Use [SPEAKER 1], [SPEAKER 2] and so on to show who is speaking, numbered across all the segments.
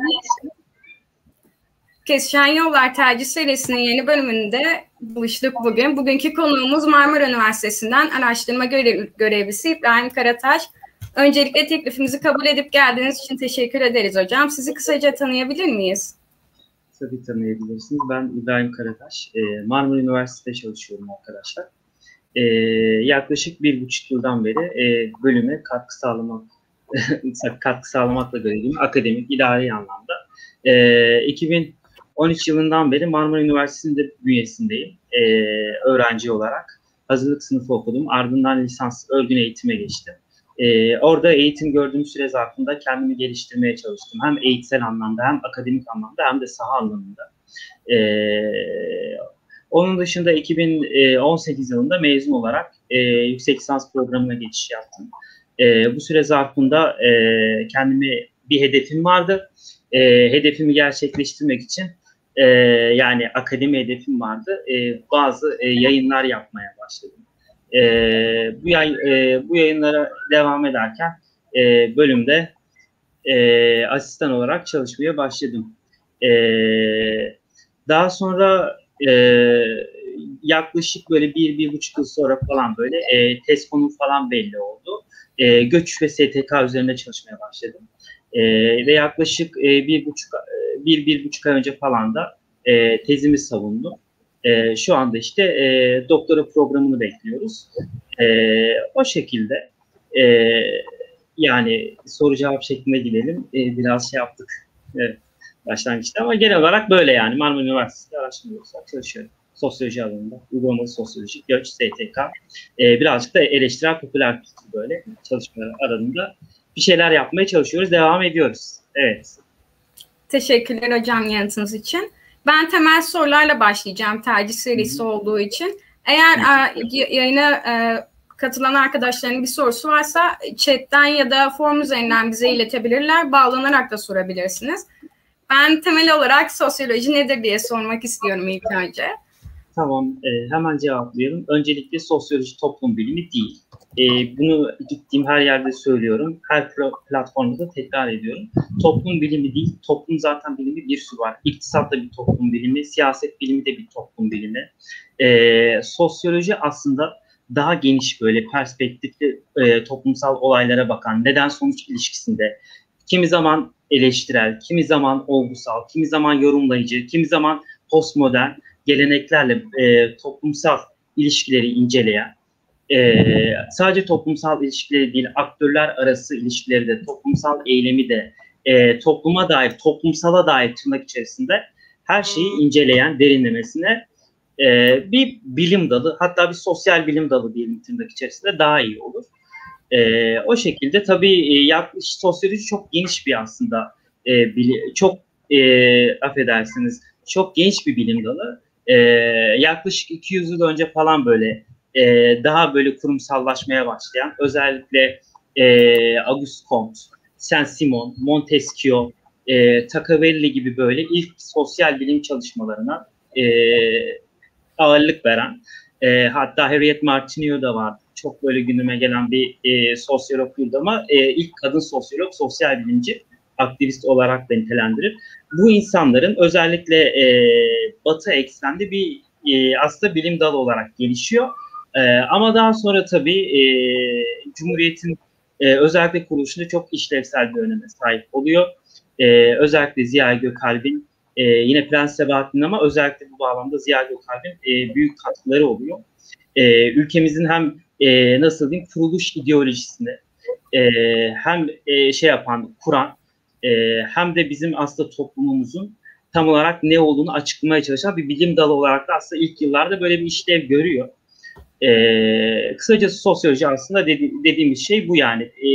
[SPEAKER 1] Esin. Kesişen Yollar Tercih serisinin yeni bölümünde buluştuk bugün. Bugünkü konuğumuz Marmara Üniversitesi'nden araştırma görev, görevlisi İbrahim Karataş. Öncelikle teklifimizi kabul edip geldiğiniz için teşekkür ederiz hocam. Sizi kısaca tanıyabilir miyiz?
[SPEAKER 2] Tabii tanıyabilirsiniz. Ben İbrahim Karataş. Ee, Marmara Üniversitesi'de çalışıyorum arkadaşlar. Ee, yaklaşık bir buçuk yıldan beri e, bölüme katkı sağlamak katkı sağlamakla görevliyim. Akademik, idari anlamda. Ee, 2013 yılından beri Marmara Üniversitesi'nde bünyesindeyim. Ee, öğrenci olarak. Hazırlık sınıfı okudum. Ardından lisans örgün eğitime geçtim. Ee, orada eğitim gördüğüm süre zarfında kendimi geliştirmeye çalıştım. Hem eğitsel anlamda hem akademik anlamda hem de saha anlamında. Ee, onun dışında 2018 yılında mezun olarak e, yüksek lisans programına geçiş yaptım. E, bu süre zarfında e, kendimi bir hedefim vardı. E, hedefimi gerçekleştirmek için e, yani akademi hedefim vardı. E, bazı e, yayınlar yapmaya başladım. E, bu, yay, e, bu yayınlara devam ederken e, bölümde e, asistan olarak çalışmaya başladım. E, daha sonra e, yaklaşık böyle bir, bir buçuk yıl sonra falan böyle e, test konu falan belli oldu. E, göç ve STK üzerinde çalışmaya başladım. E, ve yaklaşık e, bir buçuk e, bir, bir buçuk ay önce falan da e, tezimi savundum. E, şu anda işte e, doktora programını bekliyoruz. E, o şekilde e, yani soru cevap şeklinde gidelim. E, biraz şey yaptık. Evet, başlangıçta ama genel olarak böyle yani Marmara Üniversitesi'nde araştırma çalışıyorum. Sosyoloji alanında, uygulamalı sosyoloji, göç, STK. E, birazcık da eleştirel popüler kültür böyle çalışmalar alanında bir şeyler yapmaya çalışıyoruz, devam ediyoruz. Evet.
[SPEAKER 1] Teşekkürler hocam yanıtınız için. Ben temel sorularla başlayacağım tercih serisi Hı-hı. olduğu için. Eğer a, yayına a, katılan arkadaşların bir sorusu varsa chatten ya da form üzerinden bize iletebilirler. Bağlanarak da sorabilirsiniz. Ben temel olarak sosyoloji nedir diye sormak istiyorum ilk önce.
[SPEAKER 2] Tamam, e, hemen cevaplayalım. Öncelikle sosyoloji toplum bilimi değil. E, bunu gittiğim her yerde söylüyorum. Her platformda da tekrar ediyorum. Toplum bilimi değil, toplum zaten bilimi bir sürü var. İktisat da bir toplum bilimi, siyaset bilimi de bir toplum bilimi. E, sosyoloji aslında daha geniş böyle perspektifli e, toplumsal olaylara bakan, neden sonuç ilişkisinde kimi zaman eleştirel, kimi zaman olgusal, kimi zaman yorumlayıcı, kimi zaman postmodern geleneklerle e, toplumsal ilişkileri inceleyen, e, sadece toplumsal ilişkileri değil, aktörler arası ilişkileri de, toplumsal eylemi de, e, topluma dair, toplumsala dair tırnak içerisinde her şeyi inceleyen, derinlemesine e, bir bilim dalı, hatta bir sosyal bilim dalı diyelim tırnak içerisinde daha iyi olur. E, o şekilde tabii e, yaklaşık sosyoloji çok geniş bir aslında, e, bili, çok e, affedersiniz, çok genç bir bilim dalı e, yaklaşık 200 yıl önce falan böyle e, daha böyle kurumsallaşmaya başlayan özellikle e, Auguste Comte, Saint-Simon, Montesquieu, e, Tacavelli gibi böyle ilk sosyal bilim çalışmalarına e, ağırlık veren e, hatta Harriet Martineau da var. Çok böyle günüme gelen bir e, sosyolog ama e, ilk kadın sosyolog, sosyal bilimci aktivist olarak da nitelendirir. Bu insanların özellikle e, Batı eksende bir e, aslında bilim dalı olarak gelişiyor. E, ama daha sonra tabii e, Cumhuriyet'in e, özellikle kuruluşunda çok işlevsel bir öneme sahip oluyor. E, özellikle Ziya Gökalp'in e, yine Prens Sebahattin ama özellikle bu bağlamda Ziya Gökalp'in e, büyük katkıları oluyor. E, ülkemizin hem e, nasıl diyeyim kuruluş ideolojisini e, hem e, şey yapan, kuran e, hem de bizim aslında toplumumuzun tam olarak ne olduğunu açıklamaya çalışan bir bilim dalı olarak da aslında ilk yıllarda böyle bir işlev görüyor. E, kısacası sosyoloji aslında dedi, dediğimiz şey bu yani. E,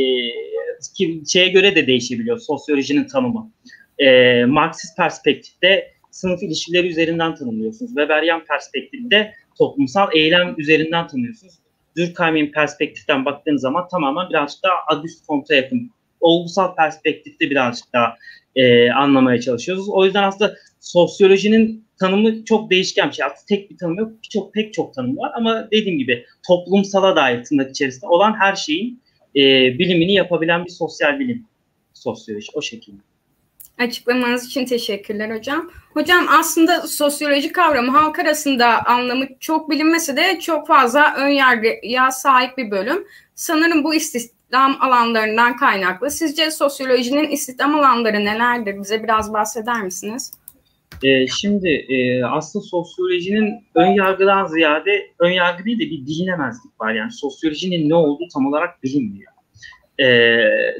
[SPEAKER 2] ki şeye göre de değişebiliyor sosyolojinin tanımı. E, Marksist perspektifte sınıf ilişkileri üzerinden tanımlıyorsunuz. Weberian perspektifte toplumsal eylem üzerinden tanıyorsunuz. Durkheim'in perspektiften baktığınız zaman tamamen birazcık daha Auguste Comte'a yakın olgusal perspektifte birazcık daha e, anlamaya çalışıyoruz. O yüzden aslında sosyolojinin tanımı çok değişken bir şey. Aslında tek bir tanım yok. Çok pek çok tanım var ama dediğim gibi toplumsala dair tırnak içerisinde olan her şeyin e, bilimini yapabilen bir sosyal bilim sosyoloji o şekilde.
[SPEAKER 1] Açıklamanız için teşekkürler hocam. Hocam aslında sosyoloji kavramı halk arasında anlamı çok bilinmese de çok fazla ön yargıya sahip bir bölüm. Sanırım bu istihdam alanlarından kaynaklı. Sizce sosyolojinin istihdam alanları nelerdir? Bize biraz bahseder misiniz?
[SPEAKER 2] E, şimdi e, aslında sosyolojinin ön yargıdan ziyade ön yargı değil de bir bilinemezlik var. Yani sosyolojinin ne olduğu tam olarak bilinmiyor. E,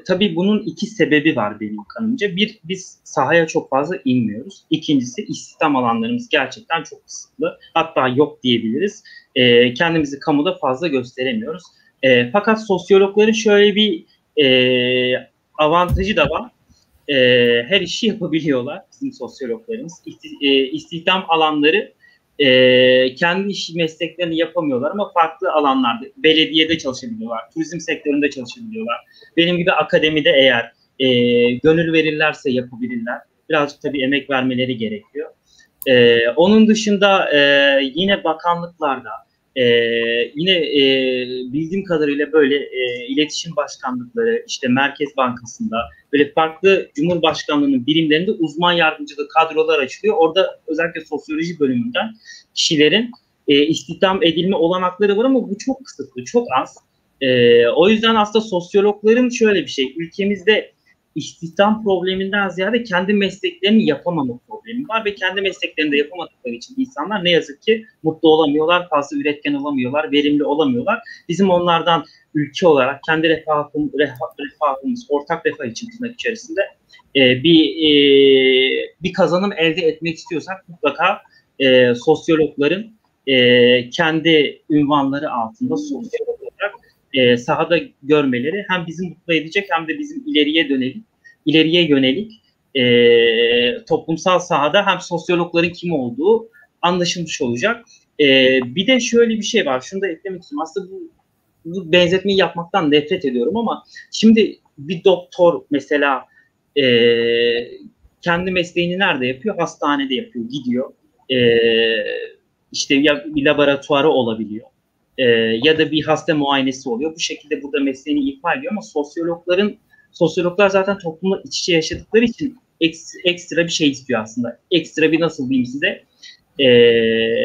[SPEAKER 2] tabii bunun iki sebebi var benim kanımca. Bir, biz sahaya çok fazla inmiyoruz. İkincisi istihdam alanlarımız gerçekten çok kısıtlı. Hatta yok diyebiliriz. E, kendimizi kamuda fazla gösteremiyoruz. E, fakat sosyologların şöyle bir e, avantajı da var e, her işi yapabiliyorlar bizim sosyologlarımız. İsti, e, istihdam alanları e, kendi iş mesleklerini yapamıyorlar ama farklı alanlarda belediyede çalışabiliyorlar, turizm sektöründe çalışabiliyorlar. Benim gibi akademide eğer e, gönül verirlerse yapabilirler. Birazcık tabii emek vermeleri gerekiyor. E, onun dışında e, yine bakanlıklarda, ee, yine e, bildiğim kadarıyla böyle e, iletişim başkanlıkları, işte Merkez Bankası'nda böyle farklı Cumhurbaşkanlığı'nın birimlerinde uzman yardımcılığı kadrolar açılıyor. Orada özellikle sosyoloji bölümünden kişilerin e, istihdam edilme olanakları var ama bu çok kısıtlı, çok az. E, o yüzden aslında sosyologların şöyle bir şey, ülkemizde istihdam probleminden ziyade kendi mesleklerini yapamama problemi var ve kendi mesleklerini de yapamadıkları için insanlar ne yazık ki mutlu olamıyorlar, fazla üretken olamıyorlar, verimli olamıyorlar. Bizim onlardan ülke olarak kendi refahım, refahımız, ortak refah için tırnak içerisinde e, bir e, bir kazanım elde etmek istiyorsak mutlaka e, sosyologların e, kendi ünvanları altında sosyolog e, sahada görmeleri hem bizi mutlu edecek hem de bizim ileriye dönelik, ileriye yönelik e, toplumsal sahada hem sosyologların kim olduğu anlaşılmış olacak. E, bir de şöyle bir şey var. Şunu da eklemek istiyorum. Aslında bu, bu benzetmeyi yapmaktan nefret ediyorum ama şimdi bir doktor mesela e, kendi mesleğini nerede yapıyor? Hastanede yapıyor, gidiyor. E, işte ya bir laboratuvarı olabiliyor e, ya da bir hasta muayenesi oluyor. Bu şekilde burada mesleğini ifa ediyor ama sosyologların sosyologlar zaten toplumla iç içe yaşadıkları için ekstra bir şey istiyor aslında. Ekstra bir nasıl diyeyim size e,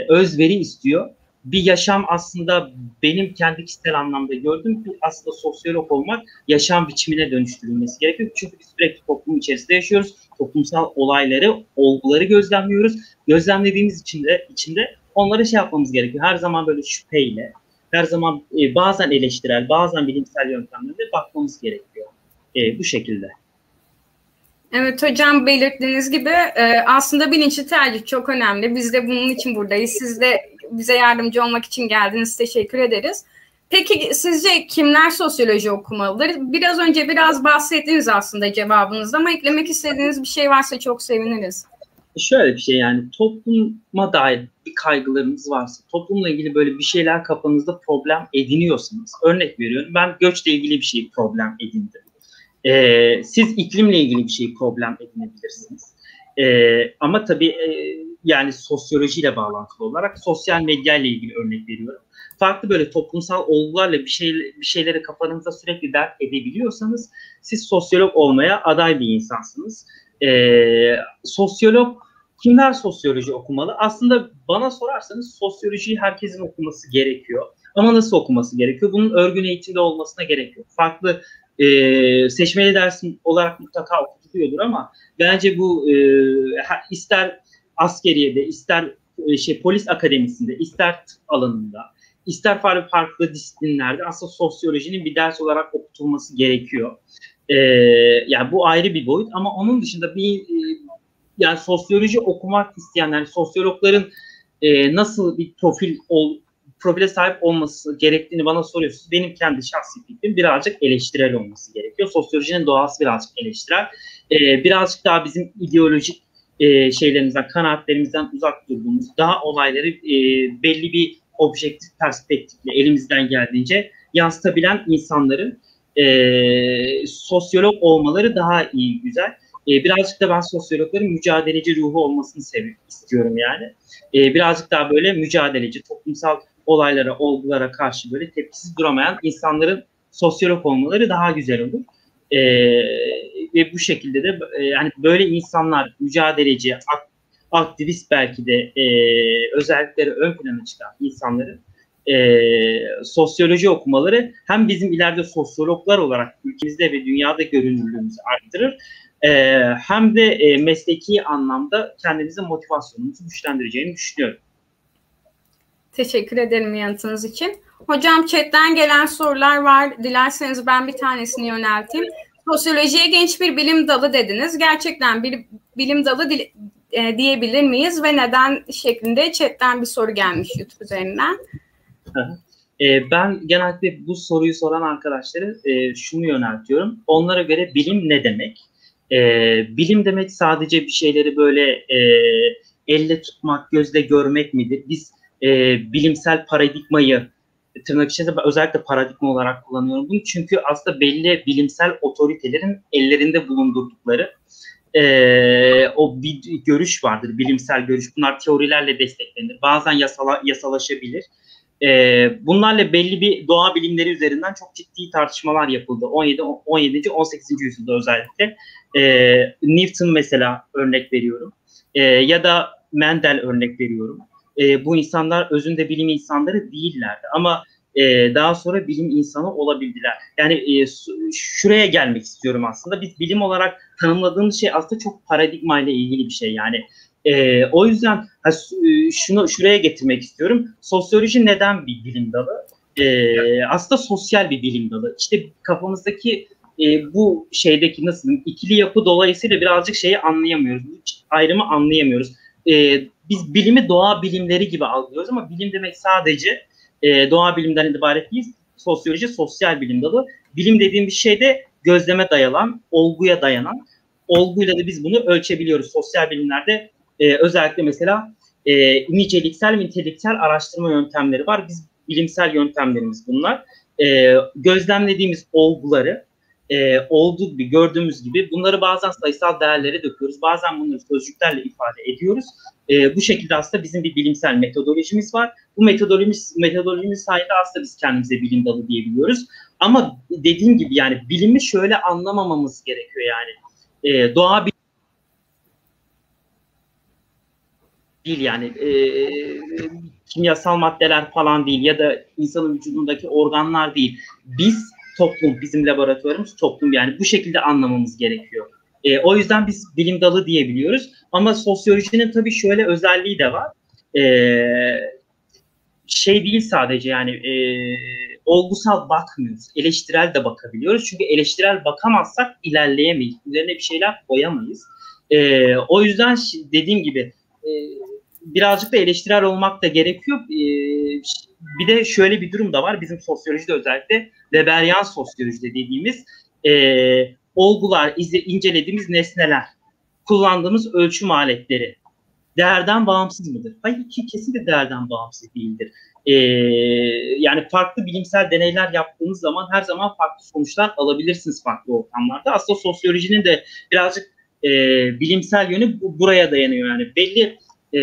[SPEAKER 2] özveri istiyor. Bir yaşam aslında benim kendi kişisel anlamda gördüğüm bir aslında sosyolog olmak yaşam biçimine dönüştürülmesi gerekiyor. Çünkü biz sürekli toplum içerisinde yaşıyoruz. Toplumsal olayları, olguları gözlemliyoruz. Gözlemlediğimiz için de, içinde onlara şey yapmamız gerekiyor. Her zaman böyle şüpheyle, her zaman e, bazen eleştirel, bazen bilimsel yöntemlerle bakmamız gerekiyor. E, bu şekilde.
[SPEAKER 1] Evet hocam belirttiğiniz gibi e, aslında bilinçli tercih çok önemli. Biz de bunun için buradayız. Siz de bize yardımcı olmak için geldiniz. Teşekkür ederiz. Peki sizce kimler sosyoloji okumalıdır? Biraz önce biraz bahsettiniz aslında cevabınızda ama eklemek istediğiniz bir şey varsa çok seviniriz.
[SPEAKER 2] Şöyle bir şey yani topluma dair bir kaygılarınız varsa, toplumla ilgili böyle bir şeyler kafanızda problem ediniyorsanız, örnek veriyorum ben göçle ilgili bir şey problem edindim. Ee, siz iklimle ilgili bir şey problem edinebilirsiniz. Ee, ama tabii e, yani sosyolojiyle bağlantılı olarak sosyal medya ile ilgili örnek veriyorum. Farklı böyle toplumsal olgularla bir şey bir şeyleri kafanızda sürekli dert edebiliyorsanız siz sosyolog olmaya aday bir insansınız. Ee, sosyolog kimler sosyoloji okumalı? Aslında bana sorarsanız sosyolojiyi herkesin okuması gerekiyor. Ama nasıl okuması gerekiyor? Bunun örgün eğitimde olmasına gerek yok. Farklı e, seçmeli dersin olarak mutlaka okutuluyordur ama bence bu e, ister askeriyede, ister e, şey polis akademisinde, ister tıp alanında, ister farklı farklı disiplinlerde aslında sosyolojinin bir ders olarak okutulması gerekiyor. E, yani bu ayrı bir boyut ama onun dışında bir e, yani sosyoloji okumak isteyenler, sosyologların e, nasıl bir profil ol, profile sahip olması gerektiğini bana soruyorsunuz. Benim kendi şahsi fikrim birazcık eleştirel olması gerekiyor. Sosyolojinin doğası birazcık eleştirel. E, birazcık daha bizim ideolojik e, şeylerimizden, kanaatlerimizden uzak durduğumuz, daha olayları e, belli bir objektif perspektifle elimizden geldiğince yansıtabilen insanların e, sosyolog olmaları daha iyi, güzel. E, birazcık da ben sosyologların mücadeleci ruhu olmasını seviyorum, istiyorum yani. E, birazcık daha böyle mücadeleci, toplumsal olaylara, olgulara karşı böyle tepkisiz duramayan insanların sosyolog olmaları daha güzel olur. E, ve bu şekilde de e, yani böyle insanlar mücadeleci, ak, aktivist belki de e, özellikleri ön plana çıkan insanların e, sosyoloji okumaları hem bizim ileride sosyologlar olarak ülkemizde ve dünyada görünürlüğümüzü arttırır e, hem de e, mesleki anlamda kendimize motivasyonumuzu güçlendireceğini düşünüyorum.
[SPEAKER 1] Teşekkür ederim yanıtınız için. Hocam chatten gelen sorular var. Dilerseniz ben bir tanesini yönelteyim. Sosyolojiye genç bir bilim dalı dediniz. Gerçekten bir bilim dalı e, diyebilir miyiz ve neden şeklinde chatten bir soru gelmiş YouTube üzerinden.
[SPEAKER 2] E, ben genellikle bu soruyu soran arkadaşları e, şunu yöneltiyorum. Onlara göre bilim ne demek? E, bilim demek sadece bir şeyleri böyle e, elle tutmak, gözle görmek midir? Biz e, bilimsel paradigmayı tırnak içinde özellikle paradigma olarak kullanıyorum bunu. Çünkü aslında belli bilimsel otoritelerin ellerinde bulundurdukları e, o bir görüş vardır, bilimsel görüş. Bunlar teorilerle desteklenir. Bazen yasala, yasalaşabilir. E, bunlarla belli bir doğa bilimleri üzerinden çok ciddi tartışmalar yapıldı. 17, 17. 18. yüzyılda özellikle. E, Newton mesela örnek veriyorum. E, ya da Mendel örnek veriyorum. E, bu insanlar özünde bilim insanları değillerdi. Ama e, daha sonra bilim insanı olabildiler. Yani e, şuraya gelmek istiyorum aslında. Biz bilim olarak tanımladığımız şey aslında çok paradigma ile ilgili bir şey. Yani e, o yüzden ha, e, şunu şuraya getirmek istiyorum. Sosyoloji neden bir bilim dalı? E, aslında sosyal bir bilim dalı. İşte kafamızdaki e, bu şeydeki nasıl ikili yapı dolayısıyla birazcık şeyi anlayamıyoruz. Bu ayrımı anlayamıyoruz. E, biz bilimi doğa bilimleri gibi algılıyoruz ama bilim demek sadece e, doğa bilimden ibaret değil. Sosyoloji sosyal bilim dalı. Bilim dediğim bir şey de gözleme dayanan, olguya dayanan. Olguyla da biz bunu ölçebiliyoruz. Sosyal bilimlerde e, özellikle mesela e, niceliksel ve niteliksel araştırma yöntemleri var. Biz bilimsel yöntemlerimiz bunlar. E, gözlemlediğimiz olguları e, olduğu gibi gördüğümüz gibi bunları bazen sayısal değerlere döküyoruz. Bazen bunları sözcüklerle ifade ediyoruz. E, bu şekilde aslında bizim bir bilimsel metodolojimiz var. Bu metodolojimiz, metodolojimiz sayesinde aslında biz kendimize bilim dalı diyebiliyoruz. Ama dediğim gibi yani bilimi şöyle anlamamamız gerekiyor yani. E, doğa değil yani e, kimyasal maddeler falan değil ya da insanın vücudundaki organlar değil. Biz toplum, bizim laboratuvarımız toplum yani bu şekilde anlamamız gerekiyor. E, o yüzden biz bilim dalı diyebiliyoruz. Ama sosyolojinin tabii şöyle özelliği de var. E, şey değil sadece yani e, olgusal bakmıyoruz. Eleştirel de bakabiliyoruz. Çünkü eleştirel bakamazsak ilerleyemeyiz. Üzerine bir şeyler koyamayız. E, o yüzden dediğim gibi e, birazcık da eleştirel olmak da gerekiyor. E, bir de şöyle bir durum da var. Bizim sosyolojide özellikle Weberian sosyoloji dediğimiz e, olgular, izle, incelediğimiz nesneler, kullandığımız ölçüm aletleri değerden bağımsız mıdır? Hayır ki kesinlikle değerden bağımsız değildir. Ee, yani farklı bilimsel deneyler yaptığınız zaman her zaman farklı sonuçlar alabilirsiniz farklı ortamlarda. Aslında sosyolojinin de birazcık e, bilimsel yönü bu, buraya dayanıyor. Yani belli e,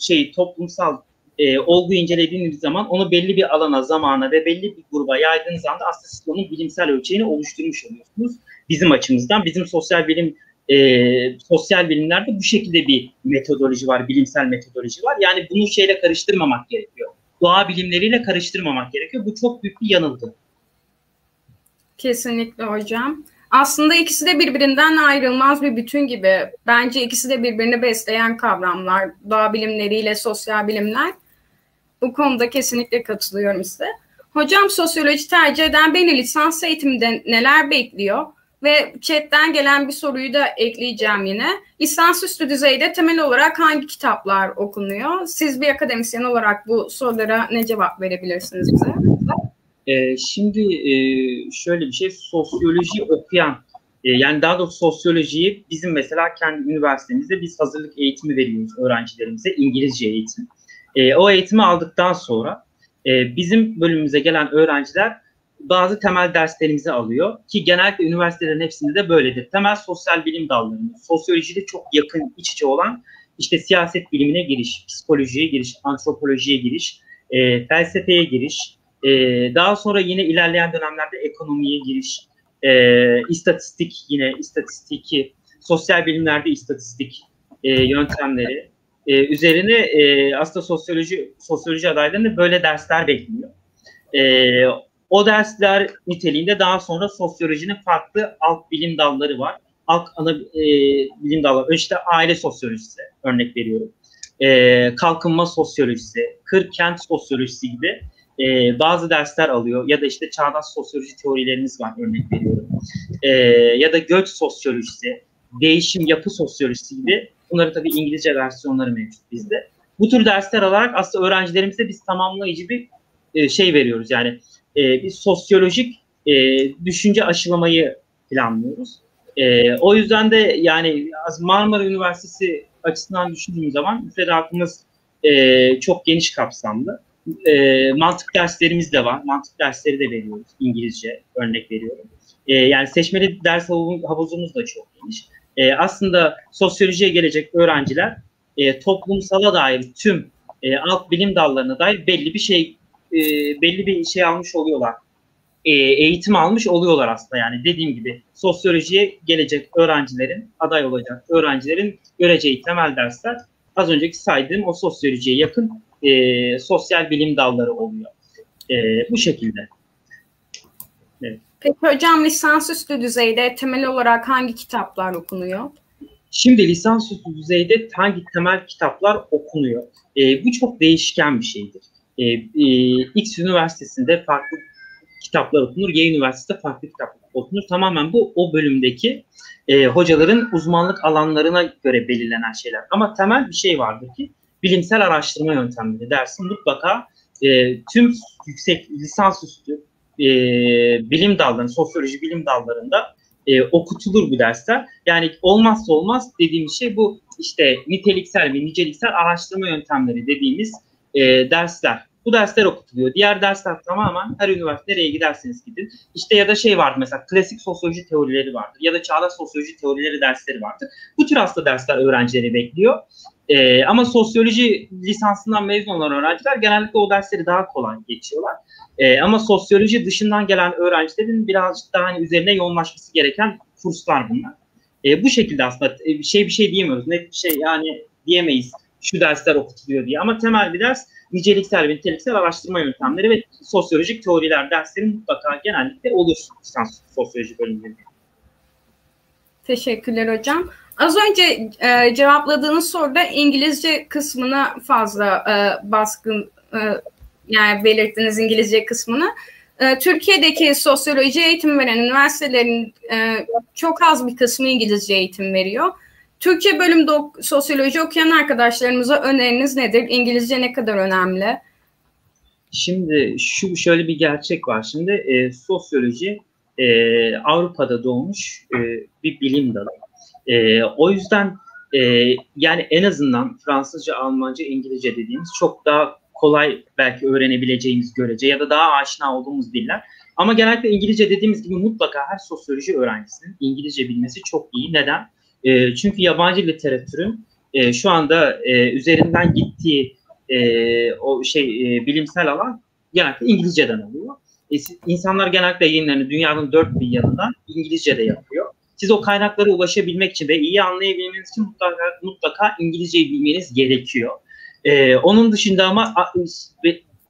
[SPEAKER 2] şey toplumsal e, olgu incelediğiniz zaman onu belli bir alana, zamana ve belli bir gruba yaydığınız anda aslında siz onun bilimsel ölçeğini oluşturmuş oluyorsunuz. Bizim açımızdan, bizim sosyal bilim e, sosyal bilimlerde bu şekilde bir metodoloji var, bilimsel metodoloji var. Yani bunu şeyle karıştırmamak gerekiyor. Doğa bilimleriyle karıştırmamak gerekiyor. Bu çok büyük bir yanılgı.
[SPEAKER 1] Kesinlikle hocam. Aslında ikisi de birbirinden ayrılmaz bir bütün gibi. Bence ikisi de birbirini besleyen kavramlar. Doğa bilimleriyle sosyal bilimler. Bu konuda kesinlikle katılıyorum size. Hocam sosyoloji tercih eden beni lisans eğitiminde neler bekliyor? Ve chatten gelen bir soruyu da ekleyeceğim yine. Lisansüstü düzeyde temel olarak hangi kitaplar okunuyor? Siz bir akademisyen olarak bu sorulara ne cevap verebilirsiniz bize?
[SPEAKER 2] Ee, şimdi e, şöyle bir şey, sosyoloji okuyan, e, yani daha doğrusu sosyolojiyi bizim mesela kendi üniversitemizde biz hazırlık eğitimi veriyoruz öğrencilerimize, İngilizce eğitim. E, o eğitimi aldıktan sonra e, bizim bölümümüze gelen öğrenciler bazı temel derslerimizi alıyor ki genellikle üniversitelerin hepsinde de böyledir. Temel sosyal bilim dallarında, sosyolojide çok yakın iç içe olan işte siyaset bilimine giriş, psikolojiye giriş, antropolojiye giriş, e, felsefeye giriş, e, daha sonra yine ilerleyen dönemlerde ekonomiye giriş, e, istatistik yine istatistiki, sosyal bilimlerde istatistik e, yöntemleri e, üzerine e, aslında sosyoloji sosyoloji adaylarını böyle dersler bekliyor. E, o dersler niteliğinde daha sonra sosyolojinin farklı alt bilim dalları var. Alt ana e, bilim dalları. İşte aile sosyolojisi örnek veriyorum. E, kalkınma sosyolojisi, kır kent sosyolojisi gibi e, bazı dersler alıyor. Ya da işte çağdaş sosyoloji teorilerimiz var örnek veriyorum. E, ya da göç sosyolojisi, değişim yapı sosyolojisi gibi bunların tabii İngilizce versiyonları mevcut bizde. Bu tür dersler alarak aslında öğrencilerimize biz tamamlayıcı bir e, şey veriyoruz. Yani e, bir sosyolojik e, düşünce aşılamayı planlıyoruz. E, o yüzden de yani Marmara Üniversitesi açısından düşündüğüm zaman müfredatımız e, çok geniş kapsamlı. E, mantık derslerimiz de var. Mantık dersleri de veriyoruz. İngilizce örnek veriyorum. E, yani seçmeli ders havuzumuz da çok geniş. E, aslında sosyolojiye gelecek öğrenciler e, toplumsala dair tüm e, alt bilim dallarına dair belli bir şey e, belli bir şey almış oluyorlar. E, eğitim almış oluyorlar aslında yani dediğim gibi sosyolojiye gelecek öğrencilerin aday olacak öğrencilerin göreceği temel dersler az önceki saydığım o sosyolojiye yakın e, sosyal bilim dalları oluyor. E, bu şekilde.
[SPEAKER 1] Evet. Peki hocam lisansüstü düzeyde temel olarak hangi kitaplar okunuyor?
[SPEAKER 2] Şimdi lisansüstü düzeyde hangi temel kitaplar okunuyor? E, bu çok değişken bir şeydir. E, e, X üniversitesinde farklı kitaplar okunur, Y üniversitesinde farklı kitaplar okunur. Tamamen bu o bölümdeki e, hocaların uzmanlık alanlarına göre belirlenen şeyler. Ama temel bir şey vardır ki bilimsel araştırma yöntemleri dersin mutlaka e, tüm yüksek lisansüstü e, bilim dallarında, sosyoloji bilim dallarında e, okutulur bu dersler. Yani olmazsa olmaz dediğim şey bu işte niteliksel ve niceliksel araştırma yöntemleri dediğimiz e, dersler. Bu dersler okutuluyor. Diğer dersler tamamen her üniversite nereye giderseniz gidin. İşte ya da şey vardı mesela klasik sosyoloji teorileri vardır ya da çağdaş sosyoloji teorileri dersleri vardır. Bu tür aslında dersler öğrencileri bekliyor. Ee, ama sosyoloji lisansından mezun olan öğrenciler genellikle o dersleri daha kolay geçiyorlar. Ee, ama sosyoloji dışından gelen öğrencilerin birazcık daha hani üzerine yoğunlaşması gereken kurslar bunlar. Ee, bu şekilde aslında e, şey bir şey diyemiyoruz. Net bir şey yani diyemeyiz şu dersler okutuluyor diye. Ama temel bir ders niceliksel ve niteliksel araştırma yöntemleri ve sosyolojik teoriler dersleri mutlaka genellikle olur lisans sosyoloji bölümlerinde.
[SPEAKER 1] Teşekkürler hocam. Az önce e, cevapladığınız soruda İngilizce kısmına fazla e, baskın e, yani belirttiğiniz İngilizce kısmını. E, Türkiye'deki sosyoloji eğitim veren üniversitelerin e, çok az bir kısmı İngilizce eğitim veriyor. Türkçe bölümde sosyoloji okuyan arkadaşlarımıza öneriniz nedir? İngilizce ne kadar önemli?
[SPEAKER 2] Şimdi şu şöyle bir gerçek var. Şimdi e, sosyoloji e, Avrupa'da doğmuş e, bir bilim dalı. E, o yüzden e, yani en azından Fransızca, Almanca, İngilizce dediğimiz çok daha kolay belki öğrenebileceğimiz görece ya da daha aşina olduğumuz diller. Ama genellikle İngilizce dediğimiz gibi mutlaka her sosyoloji öğrencisinin İngilizce bilmesi çok iyi. Neden? E, çünkü yabancı literatürün e, şu anda e, üzerinden gittiği e, o şey e, bilimsel alan genellikle İngilizceden oluyor. E, insanlar genellikle yayınlarını dünyanın dört bir yanından İngilizce'de yapıyor. Siz o kaynaklara ulaşabilmek için ve iyi anlayabilmeniz için mutlaka, mutlaka İngilizceyi bilmeniz gerekiyor. E, onun dışında ama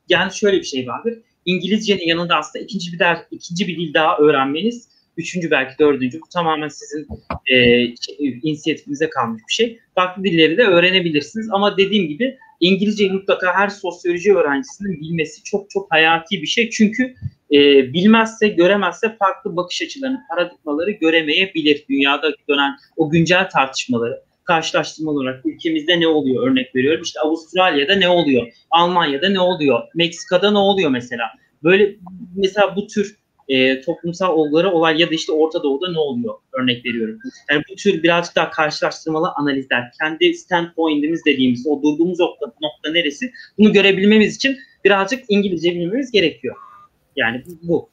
[SPEAKER 2] yani şöyle bir şey vardır. İngilizcenin yanında aslında ikinci bir ders, ikinci bir dil daha öğrenmeniz üçüncü belki dördüncü bu tamamen sizin e, şey, inisiyatifinize kalmış bir şey. Farklı dilleri de öğrenebilirsiniz ama dediğim gibi İngilizceyi mutlaka her sosyoloji öğrencisinin bilmesi çok çok hayati bir şey. Çünkü e, bilmezse, göremezse farklı bakış açılarını, paradigmaları göremeyebilir. Dünyada dönen o güncel tartışmaları karşılaştırma olarak ülkemizde ne oluyor örnek veriyorum. İşte Avustralya'da ne oluyor? Almanya'da ne oluyor? Meksika'da ne oluyor mesela? Böyle mesela bu tür e, toplumsal olguları olay ya da işte Orta Doğu'da ne oluyor örnek veriyorum. Yani bu tür birazcık daha karşılaştırmalı analizler, kendi standpoint'imiz dediğimiz o durduğumuz nokta, nokta neresi bunu görebilmemiz için birazcık İngilizce bilmemiz gerekiyor. Yani bu.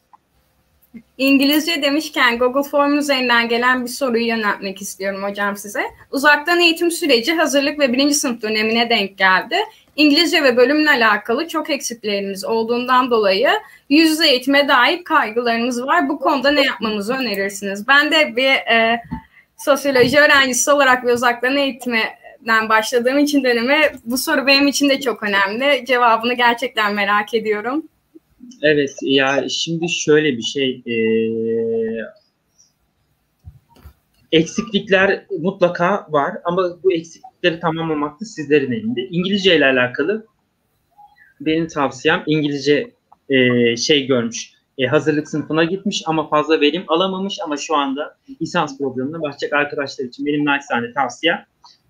[SPEAKER 1] İngilizce demişken Google Form üzerinden gelen bir soruyu yöneltmek istiyorum hocam size. Uzaktan eğitim süreci hazırlık ve birinci sınıf dönemine denk geldi. İngilizce ve bölümle alakalı çok eksiklerimiz olduğundan dolayı yüz yüze eğitime dair kaygılarımız var. Bu konuda ne yapmamızı önerirsiniz? Ben de bir e, sosyoloji öğrencisi olarak ve uzaktan eğitimden başladığım için döneme bu soru benim için de çok önemli. Cevabını gerçekten merak ediyorum.
[SPEAKER 2] Evet ya şimdi şöyle bir şey e, eksiklikler mutlaka var ama bu eksiklikleri tamamlamak da sizlerin elinde. İngilizce ile alakalı benim tavsiyem İngilizce e, şey görmüş. E, hazırlık sınıfına gitmiş ama fazla verim alamamış ama şu anda lisans programına başlayacak arkadaşlar için benim naçizane tavsiyem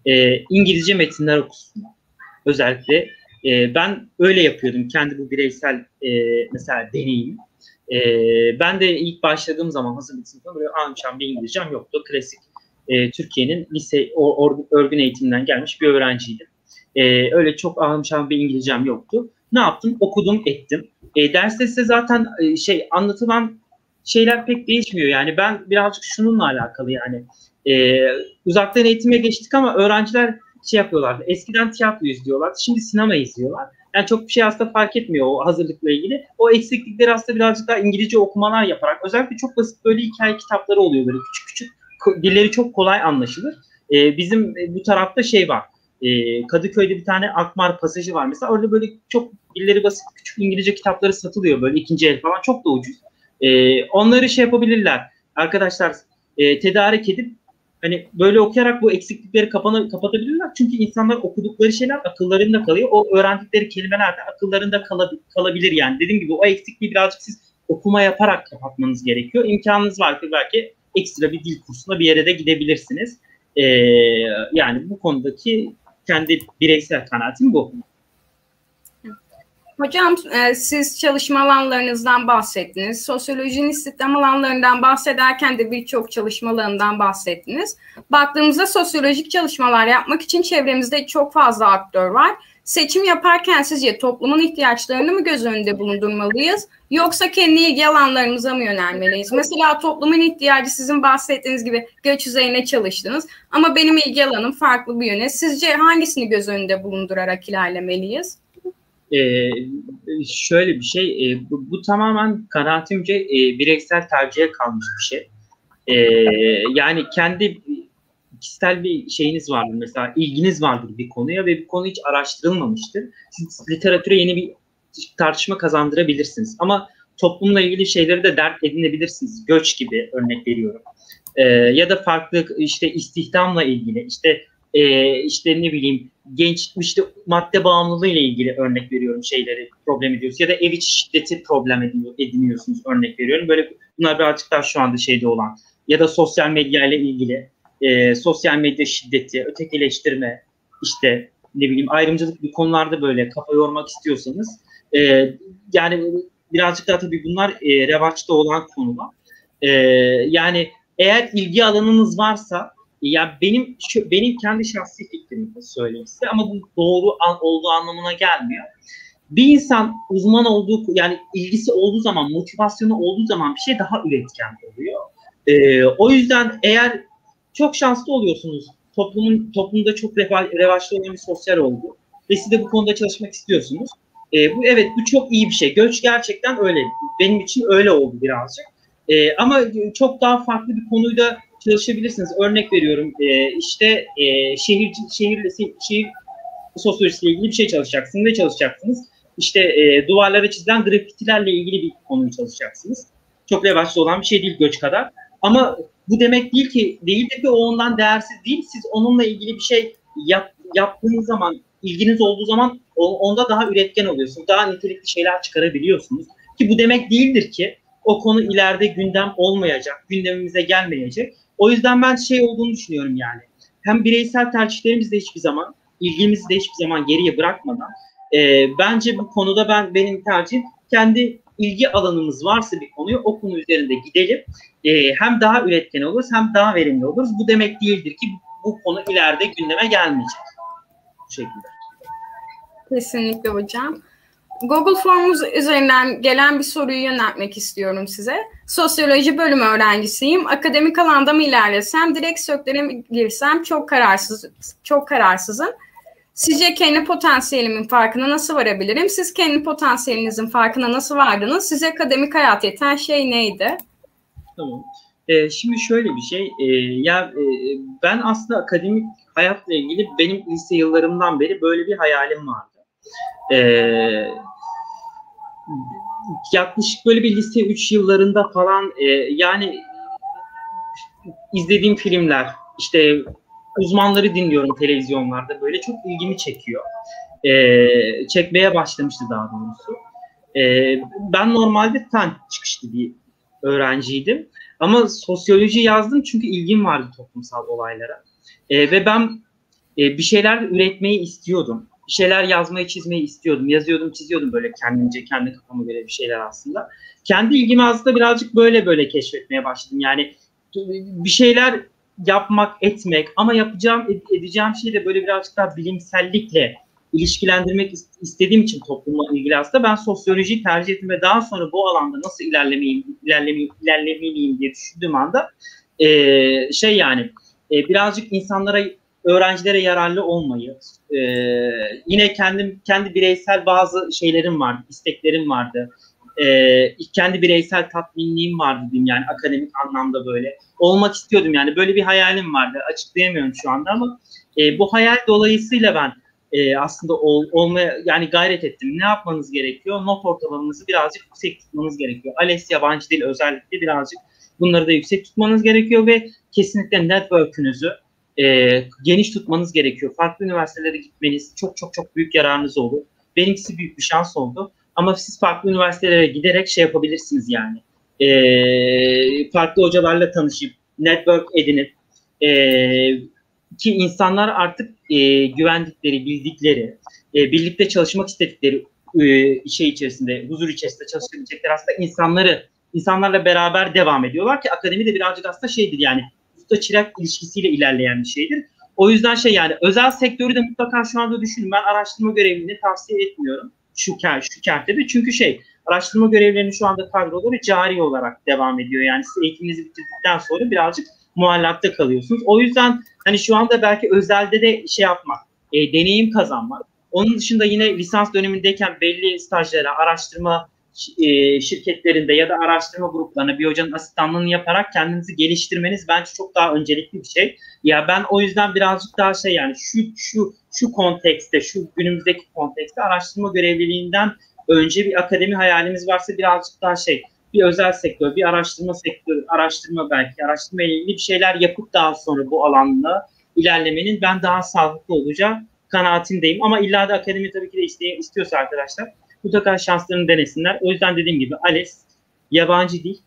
[SPEAKER 2] e, İngilizce metinler okusun. Özellikle e, ben öyle yapıyordum kendi bu bireysel e, mesela deneyim. E, ben de ilk başladığım zaman hazırlık sınıfında böyle anşam bir İngilizcem yoktu. Klasik e, Türkiye'nin lise or, örgün eğitiminden gelmiş bir öğrenciydim. E, öyle çok anşam bir İngilizcem yoktu. Ne yaptım? Okudum, ettim. E, derste size zaten e, şey anlatılan şeyler pek değişmiyor. Yani ben birazcık şununla alakalı yani e, uzaktan eğitime geçtik ama öğrenciler şey yapıyorlardı. Eskiden tiyatro izliyorlar. Şimdi sinema izliyorlar. Yani çok bir şey aslında fark etmiyor o hazırlıkla ilgili. O eksiklikleri aslında birazcık daha İngilizce okumalar yaparak özellikle çok basit böyle hikaye kitapları oluyor böyle küçük küçük. Dilleri çok kolay anlaşılır. Ee, bizim e, bu tarafta şey var. Ee, Kadıköy'de bir tane Akmar pasajı var. Mesela orada böyle çok dilleri basit küçük İngilizce kitapları satılıyor böyle ikinci el falan çok da ucuz. Ee, onları şey yapabilirler. Arkadaşlar e, tedarik edip hani böyle okuyarak bu eksiklikleri kapana, kapatabilirler. Çünkü insanlar okudukları şeyler akıllarında kalıyor. O öğrendikleri kelimeler de akıllarında kalab kalabilir yani. Dediğim gibi o eksikliği birazcık siz okuma yaparak kapatmanız gerekiyor. İmkanınız var ki belki ekstra bir dil kursuna bir yere de gidebilirsiniz. Ee, yani bu konudaki kendi bireysel kanaatim bu.
[SPEAKER 1] Hocam e, siz çalışma alanlarınızdan bahsettiniz. Sosyolojinin istihdam alanlarından bahsederken de birçok çalışma alanından bahsettiniz. Baktığımızda sosyolojik çalışmalar yapmak için çevremizde çok fazla aktör var. Seçim yaparken sizce toplumun ihtiyaçlarını mı göz önünde bulundurmalıyız? Yoksa kendi ilgi alanlarımıza mı yönelmeliyiz? Mesela toplumun ihtiyacı sizin bahsettiğiniz gibi göç üzerine çalıştınız. Ama benim ilgi alanım farklı bir yöne. Sizce hangisini göz önünde bulundurarak ilerlemeliyiz?
[SPEAKER 2] e, şöyle bir şey, e, bu, bu tamamen kanaatimce e, bireysel tercihe kalmış bir şey. E, yani kendi kişisel bir şeyiniz vardır mesela ilginiz vardır bir konuya ve bir konu hiç araştırılmamıştır. Siz literatüre yeni bir tartışma kazandırabilirsiniz ama toplumla ilgili şeyleri de dert edinebilirsiniz. Göç gibi örnek veriyorum. Ee, ya da farklı işte istihdamla ilgili işte e, işte ne bileyim genç işte madde bağımlılığı ile ilgili örnek veriyorum şeyleri problem ediyoruz ya da ev içi şiddeti problem ediyor, ediniyorsunuz örnek veriyorum. Böyle bunlar birazcık daha şu anda şeyde olan ya da sosyal medya ile ilgili e, sosyal medya şiddeti, ötekileştirme işte ne bileyim ayrımcılık bir konularda böyle kafa yormak istiyorsanız e, yani birazcık daha tabii bunlar e, revaçta olan konular. E, yani eğer ilgi alanınız varsa ya benim şu, benim kendi şahsi fikrimi söyleyeyim size ama bu doğru an, olduğu anlamına gelmiyor. Bir insan uzman olduğu yani ilgisi olduğu zaman, motivasyonu olduğu zaman bir şey daha üretken oluyor. Ee, o yüzden eğer çok şanslı oluyorsunuz, toplumun toplumda çok reva, revaçlı olan bir sosyal olgu ve siz de bu konuda çalışmak istiyorsunuz. Ee, bu evet bu çok iyi bir şey. Göç gerçekten öyle. Benim için öyle oldu birazcık. Ee, ama çok daha farklı bir konuyla çalışabilirsiniz. Örnek veriyorum e, işte e, şehir şehirle şehir sosyolojisiyle ilgili bir şey çalışacaksınız. Ne çalışacaksınız? İşte e, duvarlara çizilen grafitilerle ilgili bir konuyu çalışacaksınız. Çok revaçlı olan bir şey değil göç kadar. Ama bu demek değil ki değildir ki o ondan değersiz değil. Siz onunla ilgili bir şey yap, yaptığınız zaman, ilginiz olduğu zaman onda daha üretken oluyorsunuz. Daha nitelikli şeyler çıkarabiliyorsunuz. Ki bu demek değildir ki o konu ileride gündem olmayacak, gündemimize gelmeyecek. O yüzden ben şey olduğunu düşünüyorum yani. Hem bireysel tercihlerimizi de hiçbir zaman, ilgimizi de hiçbir zaman geriye bırakmadan e, bence bu konuda ben benim tercihim kendi ilgi alanımız varsa bir konuyu o konu üzerinde gidelim. E, hem daha üretken oluruz hem daha verimli oluruz. Bu demek değildir ki bu, konu ileride gündeme gelmeyecek. Bu şekilde.
[SPEAKER 1] Kesinlikle hocam. Google Forms üzerinden gelen bir soruyu yöneltmek istiyorum size. Sosyoloji bölümü öğrencisiyim. Akademik alanda mı ilerlesem, direkt sektöre mi girsem çok kararsız, çok kararsızım. Sizce kendi potansiyelimin farkına nasıl varabilirim? Siz kendi potansiyelinizin farkına nasıl vardınız? Size akademik hayat yeten şey neydi?
[SPEAKER 2] Tamam. Ee, şimdi şöyle bir şey. E, ya e, ben aslında akademik hayatla ilgili benim lise yıllarımdan beri böyle bir hayalim vardı. E, yaklaşık böyle bir lise 3 yıllarında falan e, yani izlediğim filmler işte uzmanları dinliyorum televizyonlarda böyle çok ilgimi çekiyor. E, çekmeye başlamıştı daha doğrusu. E, ben normalde ten çıkışlı bir öğrenciydim. Ama sosyoloji yazdım çünkü ilgim vardı toplumsal olaylara. E, ve ben e, bir şeyler üretmeyi istiyordum. Bir şeyler yazmayı, çizmeyi istiyordum. Yazıyordum, çiziyordum böyle kendimce, kendi kafama göre bir şeyler aslında. Kendi ilgimi aslında birazcık böyle böyle keşfetmeye başladım. Yani bir şeyler yapmak, etmek ama yapacağım, edeceğim şey de böyle birazcık daha bilimsellikle ilişkilendirmek istediğim için toplumla ilgili aslında ben sosyolojiyi tercih ettim ve daha sonra bu alanda nasıl ilerlemeyeyim, ilerlemeyeyim, ilerlemeliyim diye düşündüğüm anda e, şey yani e, birazcık insanlara, öğrencilere yararlı olmayı, e, yine kendim kendi bireysel bazı şeylerim vardı, isteklerim vardı. E, kendi bireysel tatminliğim vardı diyeyim yani akademik anlamda böyle. Olmak istiyordum yani böyle bir hayalim vardı. Açıklayamıyorum şu anda ama e, bu hayal dolayısıyla ben e, aslında ol, olmaya yani gayret ettim. Ne yapmanız gerekiyor? Not ortalamanızı birazcık yüksek tutmanız gerekiyor. ALES yabancı dil özellikle birazcık bunları da yüksek tutmanız gerekiyor ve kesinlikle network'ünüzü e, geniş tutmanız gerekiyor. Farklı üniversitelere gitmeniz çok çok çok büyük yararınız olur. Benimkisi büyük bir şans oldu. Ama siz farklı üniversitelere giderek şey yapabilirsiniz yani. E, farklı hocalarla tanışıp, network edinip, e, ki insanlar artık e, güvendikleri, bildikleri, e, birlikte çalışmak istedikleri e, şey içerisinde, huzur içerisinde çalışabilecekler aslında insanları, insanlarla beraber devam ediyorlar ki akademi de birazcık aslında şeydir yani usta çırak ilişkisiyle ilerleyen bir şeydir. O yüzden şey yani özel sektörü de mutlaka şu anda düşünün. Ben araştırma görevliliğini tavsiye etmiyorum şu, şu kertede. Çünkü şey araştırma görevlerinin şu anda kadroları cari olarak devam ediyor. Yani siz eğitiminizi bitirdikten sonra birazcık muallakta kalıyorsunuz. O yüzden hani şu anda belki özelde de şey yapmak, e, deneyim kazanmak. Onun dışında yine lisans dönemindeyken belli stajlara, araştırma şirketlerinde ya da araştırma gruplarına bir hocanın asistanlığını yaparak kendinizi geliştirmeniz bence çok daha öncelikli bir şey. Ya ben o yüzden birazcık daha şey yani şu şu şu kontekste, şu günümüzdeki kontekste araştırma görevliliğinden önce bir akademi hayalimiz varsa birazcık daha şey bir özel sektör, bir araştırma sektörü, araştırma belki, araştırma ilgili bir şeyler yapıp daha sonra bu alanda ilerlemenin ben daha sağlıklı olacağı kanaatindeyim. Ama illa da akademi tabii ki de iste, istiyorsa arkadaşlar mutlaka şanslarını denesinler. O yüzden dediğim gibi ALES yabancı dil,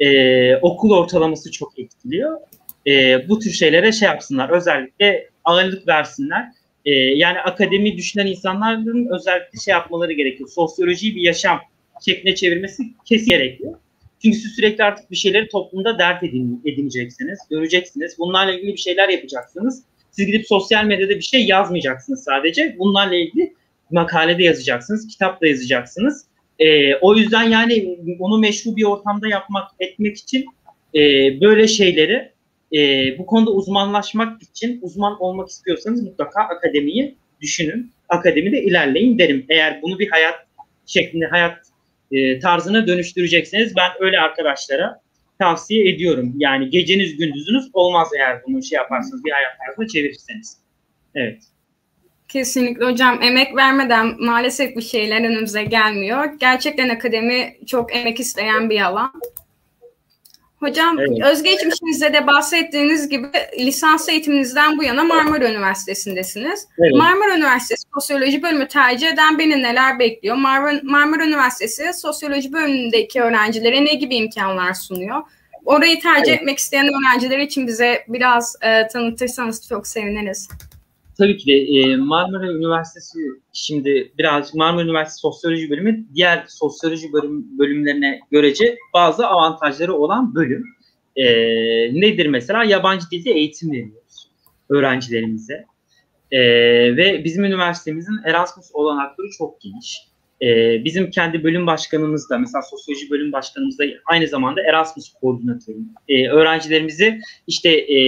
[SPEAKER 2] e, okul ortalaması çok etkiliyor. E, bu tür şeylere şey yapsınlar, özellikle ağırlık versinler. E, yani akademi düşünen insanların özellikle şey yapmaları gerekiyor. Sosyolojiyi bir yaşam şekline çevirmesi kesin gerekiyor. Çünkü siz sürekli artık bir şeyleri toplumda dert edin, edineceksiniz, göreceksiniz. Bunlarla ilgili bir şeyler yapacaksınız. Siz gidip sosyal medyada bir şey yazmayacaksınız sadece. Bunlarla ilgili makalede yazacaksınız, kitap da yazacaksınız. E, o yüzden yani onu meşru bir ortamda yapmak, etmek için e, böyle şeyleri e, bu konuda uzmanlaşmak için uzman olmak istiyorsanız mutlaka akademiyi düşünün. Akademide ilerleyin derim. Eğer bunu bir hayat şeklinde, hayat e, tarzına dönüştürecekseniz ben öyle arkadaşlara tavsiye ediyorum. Yani geceniz gündüzünüz olmaz eğer bunu şey yaparsanız bir hayat tarzına çevirirseniz. Evet.
[SPEAKER 1] Kesinlikle hocam emek vermeden maalesef bir şeyler önümüze gelmiyor. Gerçekten akademi çok emek isteyen bir alan. Hocam evet. özgeçmişinizde de bahsettiğiniz gibi lisans eğitiminizden bu yana Marmara Üniversitesi'ndesiniz. Evet. Marmara Üniversitesi Sosyoloji bölümü tercih eden beni neler bekliyor? Marmara, Marmara Üniversitesi Sosyoloji bölümündeki öğrencilere ne gibi imkanlar sunuyor? Orayı tercih evet. etmek isteyen öğrenciler için bize biraz e, tanıtırsanız çok seviniriz.
[SPEAKER 2] Tabii ki de e, Marmara Üniversitesi şimdi biraz Marmara Üniversitesi Sosyoloji Bölümü diğer sosyoloji bölüm, bölümlerine görece bazı avantajları olan bölüm. E, nedir mesela? Yabancı dilde eğitim veriyoruz öğrencilerimize. E, ve bizim üniversitemizin Erasmus olanakları çok geniş. E, bizim kendi bölüm başkanımız da mesela sosyoloji bölüm başkanımız da aynı zamanda Erasmus koordinatörü. E, öğrencilerimizi işte e,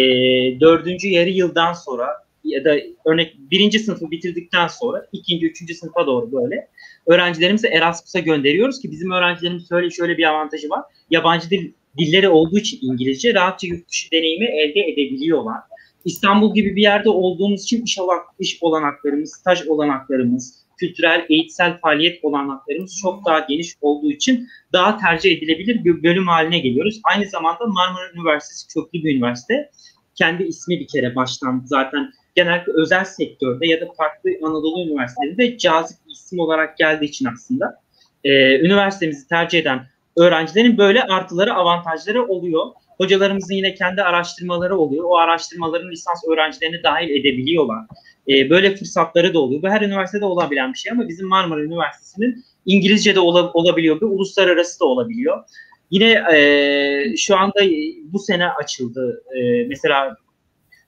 [SPEAKER 2] dördüncü yarı yıldan sonra ya da örnek birinci sınıfı bitirdikten sonra ikinci, üçüncü sınıfa doğru böyle öğrencilerimizi Erasmus'a gönderiyoruz ki bizim öğrencilerimiz şöyle şöyle bir avantajı var. Yabancı dil dilleri olduğu için İngilizce rahatça yurt dışı deneyimi elde edebiliyorlar. İstanbul gibi bir yerde olduğumuz için iş, olan, iş olanaklarımız, staj olanaklarımız, kültürel, eğitsel faaliyet olanaklarımız çok daha geniş olduğu için daha tercih edilebilir bir bölüm haline geliyoruz. Aynı zamanda Marmara Üniversitesi köklü bir üniversite. Kendi ismi bir kere baştan zaten genellikle özel sektörde ya da farklı Anadolu üniversitelerinde cazip isim olarak geldiği için aslında e, üniversitemizi tercih eden öğrencilerin böyle artıları, avantajları oluyor. Hocalarımızın yine kendi araştırmaları oluyor. O araştırmaların lisans öğrencilerini dahil edebiliyorlar. E, böyle fırsatları da oluyor. Bu her üniversitede olabilen bir şey ama bizim Marmara Üniversitesi'nin İngilizce de ola, olabiliyor, bir uluslararası da olabiliyor. Yine e, şu anda bu sene açıldı. E, mesela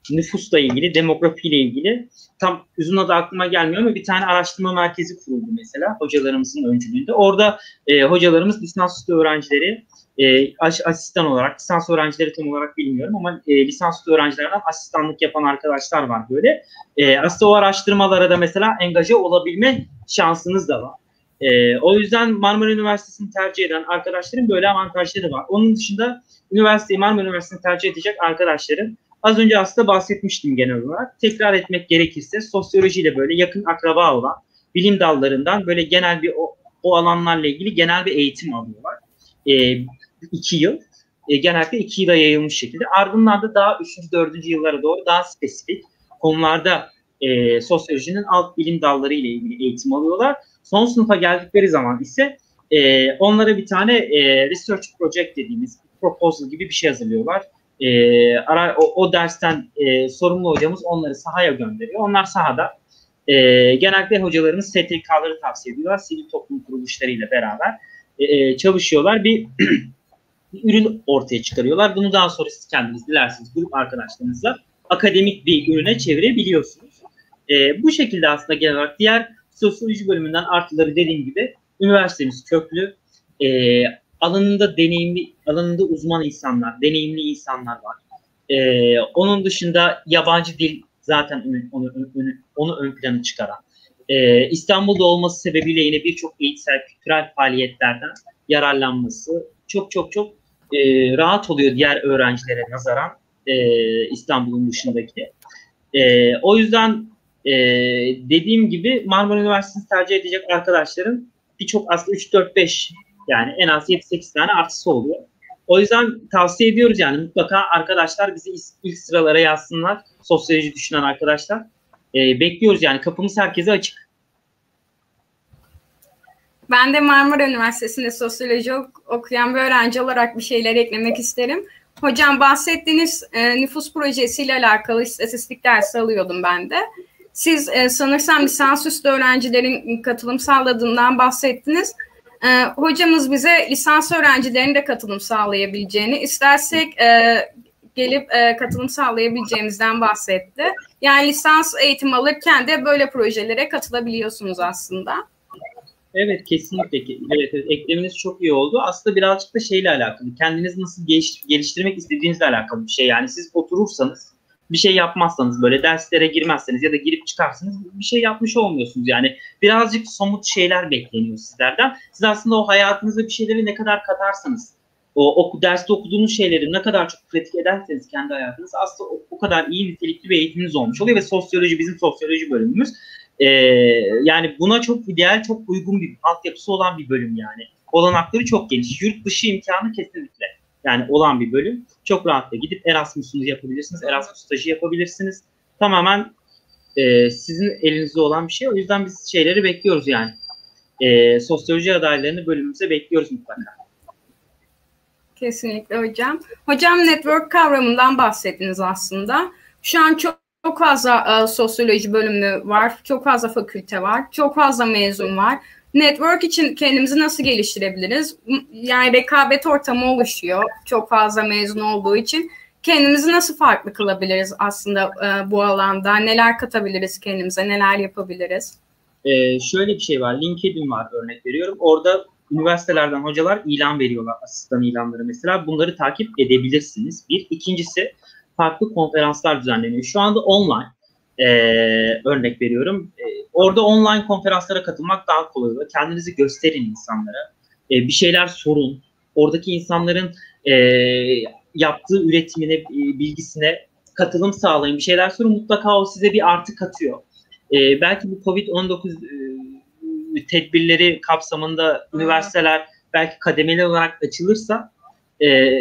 [SPEAKER 2] nüfusla ilgili, demografiyle ilgili tam uzun adı aklıma gelmiyor ama bir tane araştırma merkezi kuruldu mesela hocalarımızın öncülüğünde. Orada e, hocalarımız lisansüstü öğrencileri e, asistan olarak, lisans öğrencileri tam olarak bilmiyorum ama e, lisansüstü öğrencilerden asistanlık yapan arkadaşlar var böyle. E, aslında o araştırmalara da mesela engaje olabilme şansınız da var. E, o yüzden Marmara Üniversitesi'ni tercih eden arkadaşların böyle avantajları var. Onun dışında üniversiteyi Marmara Üniversitesi'ni tercih edecek arkadaşların Az önce aslında bahsetmiştim genel olarak. Tekrar etmek gerekirse sosyolojiyle böyle yakın akraba olan bilim dallarından böyle genel bir o, o alanlarla ilgili genel bir eğitim alıyorlar. E, iki yıl. E, genellikle iki yıla yayılmış şekilde. Ardından da daha üçüncü, dördüncü yıllara doğru daha spesifik konularda e, sosyolojinin alt bilim dalları ile ilgili eğitim alıyorlar. Son sınıfa geldikleri zaman ise e, onlara bir tane e, research project dediğimiz proposal gibi bir şey hazırlıyorlar e, ara, o, o dersten e, sorumlu hocamız onları sahaya gönderiyor. Onlar sahada e, genellikle hocalarımız STK'ları tavsiye ediyorlar. Sivil toplum kuruluşlarıyla beraber e, e çalışıyorlar. Bir, bir ürün ortaya çıkarıyorlar. Bunu daha sonra siz kendiniz dilerseniz grup arkadaşlarınızla akademik bir ürüne çevirebiliyorsunuz. E, bu şekilde aslında genel olarak diğer sosyoloji bölümünden artıları dediğim gibi üniversitemiz köklü. E, alanında deneyimli, alanında uzman insanlar, deneyimli insanlar var. Ee, onun dışında yabancı dil zaten onu, onu, onu ön plana çıkaran. Ee, İstanbul'da olması sebebiyle yine birçok eğitsel, kültürel faaliyetlerden yararlanması çok çok çok e, rahat oluyor diğer öğrencilere nazaran e, İstanbul'un dışındaki. E, o yüzden e, dediğim gibi Marmara Üniversitesi'ni tercih edecek arkadaşların birçok aslında 3-4-5 yani en az 7-8 tane artısı oluyor. O yüzden tavsiye ediyoruz yani mutlaka arkadaşlar bizi ilk sıralara yazsınlar. Sosyoloji düşünen arkadaşlar. Ee, bekliyoruz yani kapımız herkese açık.
[SPEAKER 1] Ben de Marmara Üniversitesi'nde sosyoloji okuyan bir öğrenci olarak bir şeyler eklemek isterim. Hocam bahsettiğiniz e, nüfus projesiyle alakalı istatistik dersi alıyordum ben de. Siz e, sanırsam lisansüstü öğrencilerin katılım sağladığından bahsettiniz. E, hocamız bize lisans öğrencilerinin de katılım sağlayabileceğini, istersek e, gelip e, katılım sağlayabileceğimizden bahsetti. Yani lisans eğitim alırken de böyle projelere katılabiliyorsunuz aslında.
[SPEAKER 2] Evet kesinlikle. Evet, evet ekleminiz çok iyi oldu. Aslında birazcık da şeyle alakalı. Kendinizi nasıl geliştirmek istediğinizle alakalı bir şey. Yani siz oturursanız bir şey yapmazsanız böyle derslere girmezseniz ya da girip çıkarsınız bir şey yapmış olmuyorsunuz. Yani birazcık somut şeyler bekleniyor sizlerden. Siz aslında o hayatınızda bir şeyleri ne kadar katarsanız o, o derste okuduğunuz şeyleri ne kadar çok pratik ederseniz kendi hayatınız aslında o, o kadar iyi nitelikli bir eğitiminiz olmuş oluyor ve sosyoloji bizim sosyoloji bölümümüz ee, yani buna çok ideal çok uygun bir altyapısı olan bir bölüm yani olanakları çok geniş yurt dışı imkanı kesinlikle yani olan bir bölüm. Çok rahatla gidip Erasmus'unuzu yapabilirsiniz. Erasmus stajı yapabilirsiniz. Tamamen e, sizin elinizde olan bir şey. O yüzden biz şeyleri bekliyoruz yani. E, sosyoloji adaylarını bölümümüze bekliyoruz mutlaka.
[SPEAKER 1] Kesinlikle hocam. Hocam network kavramından bahsettiniz aslında. Şu an çok çok fazla e, sosyoloji bölümü var, çok fazla fakülte var, çok fazla mezun var network için kendimizi nasıl geliştirebiliriz? Yani rekabet ortamı oluşuyor çok fazla mezun olduğu için. Kendimizi nasıl farklı kılabiliriz aslında e, bu alanda? Neler katabiliriz kendimize? Neler yapabiliriz?
[SPEAKER 2] Ee, şöyle bir şey var. LinkedIn var örnek veriyorum. Orada üniversitelerden hocalar ilan veriyorlar. Asistan ilanları mesela. Bunları takip edebilirsiniz. Bir. ikincisi farklı konferanslar düzenleniyor. Şu anda online e, örnek veriyorum. E, orada online konferanslara katılmak daha kolay oluyor. Kendinizi gösterin insanlara. E, bir şeyler sorun. Oradaki insanların e, yaptığı üretimine, e, bilgisine katılım sağlayın. Bir şeyler sorun. Mutlaka o size bir artı katıyor. E, belki bu COVID-19 e, tedbirleri kapsamında üniversiteler belki kademeli olarak açılırsa e,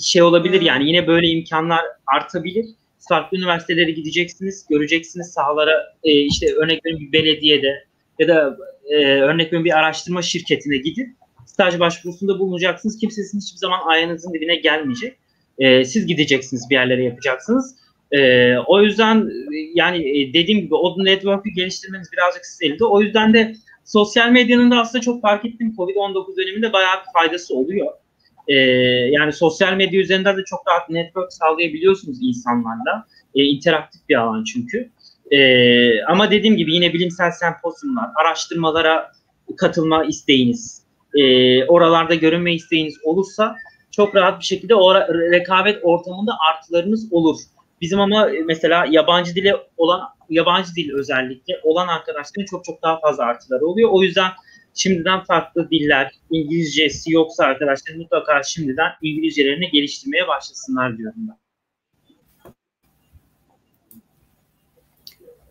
[SPEAKER 2] şey olabilir yani yine böyle imkanlar artabilir. Farklı üniversitelere gideceksiniz, göreceksiniz sahalara e, işte örnek veriyorum bir belediyede ya da e, örnek veriyorum bir araştırma şirketine gidip staj başvurusunda bulunacaksınız. Kimse sizin hiçbir zaman ayağınızın dibine gelmeyecek. E, siz gideceksiniz bir yerlere yapacaksınız. E, o yüzden yani e, dediğim gibi o network'ü geliştirmeniz birazcık size elde. O yüzden de sosyal medyanın da aslında çok fark ettim Covid-19 döneminde bayağı bir faydası oluyor. E, yani sosyal medya üzerinden de çok rahat network sağlayabiliyorsunuz insanlarla. E, interaktif bir alan çünkü. E, ama dediğim gibi yine bilimsel sempozyumlar, araştırmalara katılma isteğiniz, e, oralarda görünme isteğiniz olursa çok rahat bir şekilde o rekabet ortamında artılarınız olur. Bizim ama mesela yabancı dile olan yabancı dil özellikle olan arkadaşların çok çok daha fazla artıları oluyor. O yüzden şimdiden farklı diller, İngilizcesi yoksa arkadaşlar mutlaka şimdiden İngilizcelerini geliştirmeye başlasınlar diyorum ben.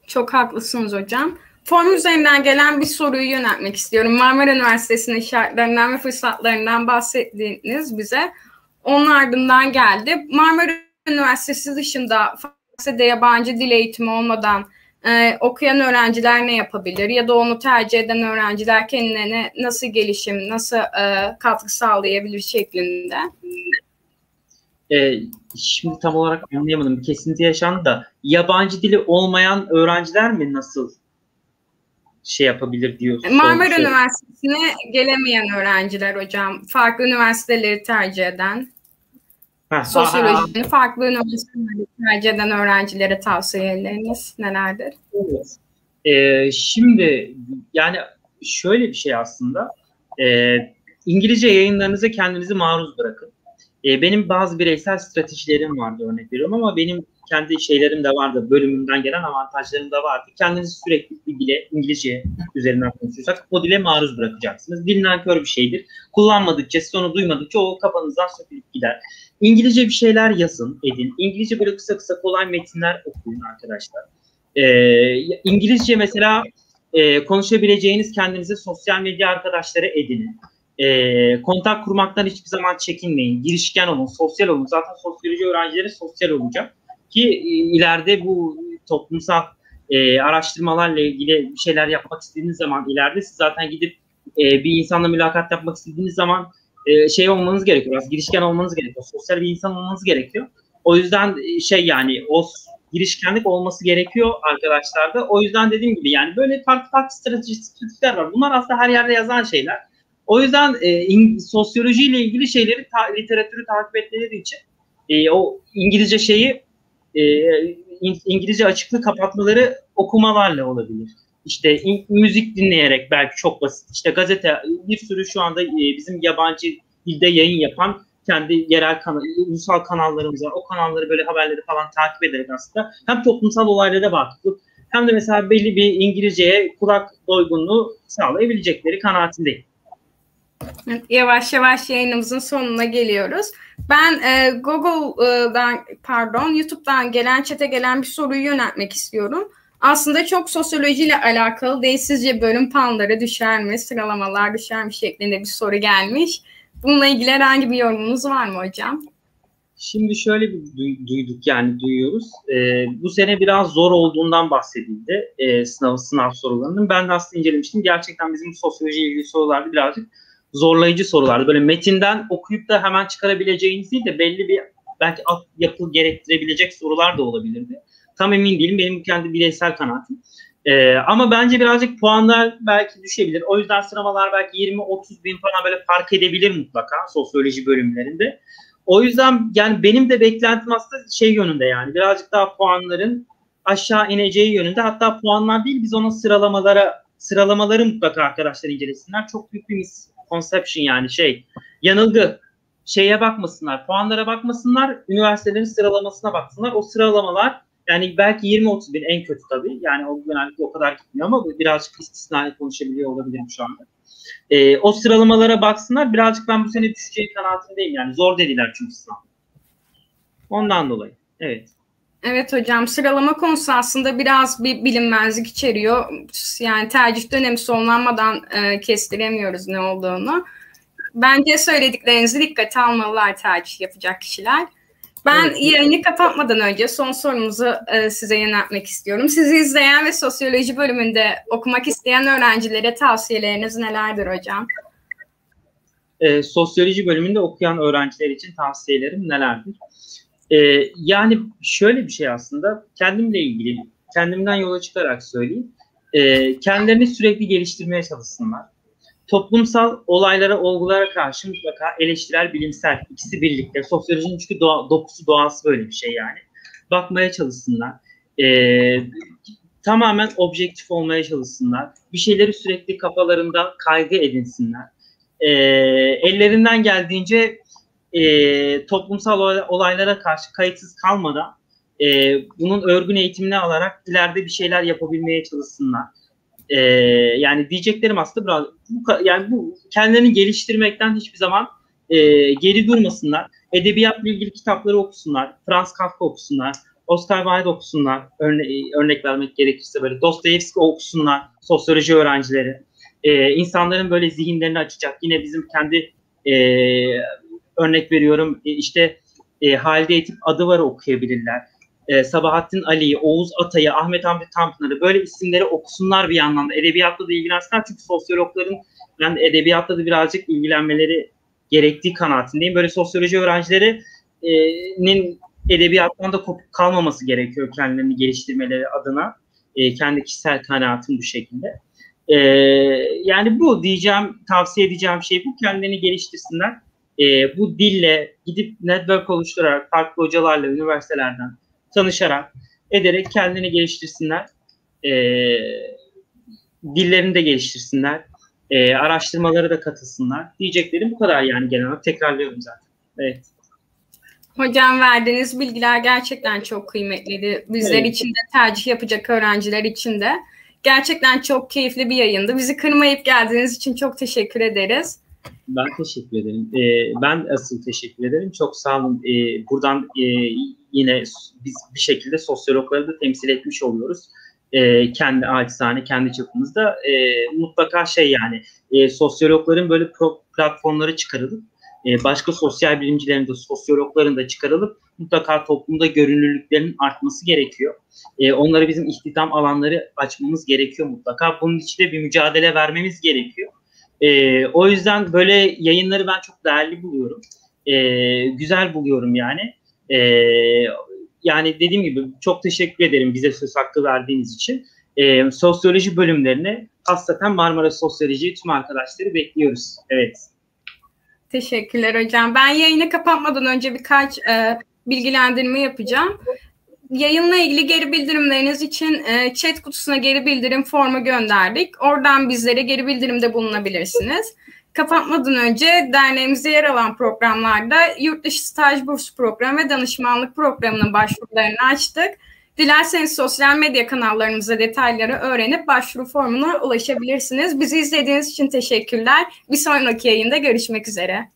[SPEAKER 1] Çok haklısınız hocam. Form üzerinden gelen bir soruyu yöneltmek istiyorum. Marmara Üniversitesi'nin şartlarından ve fırsatlarından bahsettiğiniz bize. Onun ardından geldi. Marmara Üniversitesi dışında Farsça'da yabancı dil eğitimi olmadan e, okuyan öğrenciler ne yapabilir ya da onu tercih eden öğrenciler kendilerine nasıl gelişim, nasıl e, katkı sağlayabilir şeklinde?
[SPEAKER 2] E, şimdi tam olarak anlayamadım. Bir kesinti yaşandı da yabancı dili olmayan öğrenciler mi nasıl şey yapabilir diyorsun?
[SPEAKER 1] Marmara. Üniversitesi'ne gelemeyen öğrenciler hocam. Farklı üniversiteleri tercih eden. Sosyolojinin farklı üniversiteleri tercih eden öğrencilere tavsiyeleriniz nelerdir?
[SPEAKER 2] Evet. Ee, şimdi yani şöyle bir şey aslında. Ee, İngilizce yayınlarınıza kendinizi maruz bırakın. Ee, benim bazı bireysel stratejilerim vardı örnek veriyorum ama benim kendi şeylerim de vardı. Bölümümden gelen avantajlarım da vardı. Kendinizi sürekli bir dile, İngilizce üzerinden konuşuyorsak o dile maruz bırakacaksınız. Dil nankör bir şeydir. Kullanmadıkça, siz onu duymadıkça o kafanızdan sökülüp gider. İngilizce bir şeyler yazın, edin. İngilizce böyle kısa kısa kolay metinler okuyun arkadaşlar. Ee, İngilizce mesela e, konuşabileceğiniz kendinize sosyal medya arkadaşları edinin. E, kontak kurmaktan hiçbir zaman çekinmeyin. Girişken olun, sosyal olun. Zaten sosyoloji öğrencileri sosyal olacak. Ki e, ileride bu toplumsal e, araştırmalarla ilgili bir şeyler yapmak istediğiniz zaman ileride siz zaten gidip e, bir insanla mülakat yapmak istediğiniz zaman e, şey olmanız gerekiyor. Biraz girişken olmanız gerekiyor. Sosyal bir insan olmanız gerekiyor. O yüzden e, şey yani o girişkenlik olması gerekiyor arkadaşlarda. O yüzden dediğim gibi yani böyle farklı farklı stratejiler var. Bunlar aslında her yerde yazan şeyler. O yüzden e, in, sosyolojiyle ilgili şeyleri ta, literatürü takip etmeleri için e, o İngilizce şeyi e, İngilizce açıklığı kapatmaları okumalarla olabilir. İşte müzik dinleyerek belki çok basit. İşte gazete bir sürü şu anda e, bizim yabancı dilde yayın yapan kendi yerel kanal, ulusal kanallarımız var. O kanalları böyle haberleri falan takip ederek aslında hem toplumsal olaylara vakıflık hem de mesela belli bir İngilizceye kulak doygunluğu sağlayabilecekleri kanaatindeyim.
[SPEAKER 1] Yavaş yavaş yayınımızın sonuna geliyoruz. Ben e, Google'dan pardon YouTube'dan gelen çete gelen bir soruyu yöneltmek istiyorum. Aslında çok sosyolojiyle alakalı değil. Sizce bölüm puanları düşer mi? Sıralamalar düşer mi? şeklinde bir soru gelmiş. Bununla ilgili herhangi bir yorumunuz var mı hocam?
[SPEAKER 2] Şimdi şöyle bir duyduk yani duyuyoruz. Ee, bu sene biraz zor olduğundan bahsedildi e, sınav sınav sorularının. Ben de aslında incelemiştim. Gerçekten bizim sosyoloji ilgili sorularda birazcık zorlayıcı sorulardı. Böyle metinden okuyup da hemen çıkarabileceğiniz değil de belli bir belki alt yapı gerektirebilecek sorular da olabilirdi. Tam emin değilim. Benim kendi bireysel kanaatim. Ee, ama bence birazcık puanlar belki düşebilir. O yüzden sıralamalar belki 20-30 bin falan böyle fark edebilir mutlaka sosyoloji bölümlerinde. O yüzden yani benim de beklentim aslında şey yönünde yani birazcık daha puanların aşağı ineceği yönünde. Hatta puanlar değil biz onun sıralamalara sıralamaları mutlaka arkadaşlar incelesinler. Çok büyük bir misconception yani şey yanılgı. Şeye bakmasınlar, puanlara bakmasınlar, üniversitelerin sıralamasına baksınlar. O sıralamalar Yani belki 20-30 bin en kötü tabii. Yani o genellikle o kadar gitmiyor ama birazcık istisnai konuşabiliyor olabilirim şu anda. E, o sıralamalara baksınlar. Birazcık ben bu sene düşeceği kanaatindeyim. Yani zor dediler çünkü sınav. Ondan dolayı. Evet.
[SPEAKER 1] Evet hocam sıralama konusu aslında biraz bir bilinmezlik içeriyor. Yani tercih dönemi sonlanmadan e, kestiremiyoruz ne olduğunu. Bence söylediklerinizi dikkate almalılar tercih yapacak kişiler. Ben evet. yayını kapatmadan önce son sorumuzu e, size yöneltmek istiyorum. Sizi izleyen ve sosyoloji bölümünde okumak isteyen öğrencilere tavsiyeleriniz nelerdir hocam?
[SPEAKER 2] E, sosyoloji bölümünde okuyan öğrenciler için tavsiyelerim nelerdir? E, yani şöyle bir şey aslında kendimle ilgili, kendimden yola çıkarak söyleyeyim. E, kendilerini sürekli geliştirmeye çalışsınlar toplumsal olaylara, olgulara karşı mutlaka eleştirel, bilimsel ikisi birlikte. Sosyolojinin çünkü doğa, dokusu, doğası böyle bir şey yani. Bakmaya çalışsınlar. Ee, tamamen objektif olmaya çalışsınlar. Bir şeyleri sürekli kafalarında kaygı edinsinler. Ee, ellerinden geldiğince e, toplumsal olaylara karşı kayıtsız kalmadan e, bunun örgün eğitimini alarak ileride bir şeyler yapabilmeye çalışsınlar. E, yani diyeceklerim aslında biraz bu, yani bu kendilerini geliştirmekten hiçbir zaman e, geri durmasınlar. Edebiyatla ilgili kitapları okusunlar. Franz Kafka okusunlar. Oscar Wilde okusunlar. Örne örnek vermek gerekirse böyle Dostoyevski okusunlar. Sosyoloji öğrencileri. E, insanların böyle zihinlerini açacak. Yine bizim kendi e, örnek veriyorum e, işte e, Halide Etip adı var okuyabilirler e, Sabahattin Ali'yi, Oğuz Atay'ı, Ahmet Hamdi Tanpınar'ı böyle isimleri okusunlar bir yandan da. Edebiyatla da ilgilensinler çünkü sosyologların yani edebiyatla da birazcık ilgilenmeleri gerektiği kanaatindeyim. Böyle sosyoloji öğrencilerinin edebiyattan da kopuk kalmaması gerekiyor kendilerini geliştirmeleri adına. E, kendi kişisel kanaatim bu şekilde. E, yani bu diyeceğim, tavsiye edeceğim şey bu. Kendilerini geliştirsinler. E, bu dille gidip network oluşturarak farklı hocalarla, üniversitelerden, tanışarak, ederek kendini geliştirsinler. E, dillerini de geliştirsinler. E, araştırmaları da katılsınlar. Diyeceklerim bu kadar yani genel olarak tekrarlıyorum zaten. Evet.
[SPEAKER 1] Hocam verdiğiniz bilgiler gerçekten çok kıymetliydi. Bizler evet. için de tercih yapacak öğrenciler için de. Gerçekten çok keyifli bir yayındı. Bizi kırmayıp geldiğiniz için çok teşekkür ederiz.
[SPEAKER 2] Ben teşekkür ederim. Ee, ben asıl teşekkür ederim. Çok sağ olun. Ee, buradan e, yine biz bir şekilde sosyologları da temsil etmiş oluyoruz. E, kendi acizane, kendi çapımızda. E, mutlaka şey yani e, sosyologların böyle pro, platformları çıkarılıp e, başka sosyal bilimcilerin de sosyologların da çıkarılıp mutlaka toplumda görünürlüklerinin artması gerekiyor. E, onları bizim istihdam alanları açmamız gerekiyor mutlaka. Bunun için de bir mücadele vermemiz gerekiyor. E, o yüzden böyle yayınları ben çok değerli buluyorum. E, güzel buluyorum yani. E, yani dediğim gibi çok teşekkür ederim bize söz hakkı verdiğiniz için. E, sosyoloji bölümlerini hasreten Marmara Sosyoloji tüm arkadaşları bekliyoruz. Evet.
[SPEAKER 1] Teşekkürler hocam. Ben yayını kapatmadan önce birkaç e, bilgilendirme yapacağım. Yayınla ilgili geri bildirimleriniz için e, chat kutusuna geri bildirim formu gönderdik. Oradan bizlere geri bildirimde bulunabilirsiniz kapatmadan önce derneğimizde yer alan programlarda yurt dışı staj burs programı ve danışmanlık programının başvurularını açtık. Dilerseniz sosyal medya kanallarımıza detayları öğrenip başvuru formuna ulaşabilirsiniz. Bizi izlediğiniz için teşekkürler. Bir sonraki yayında görüşmek üzere.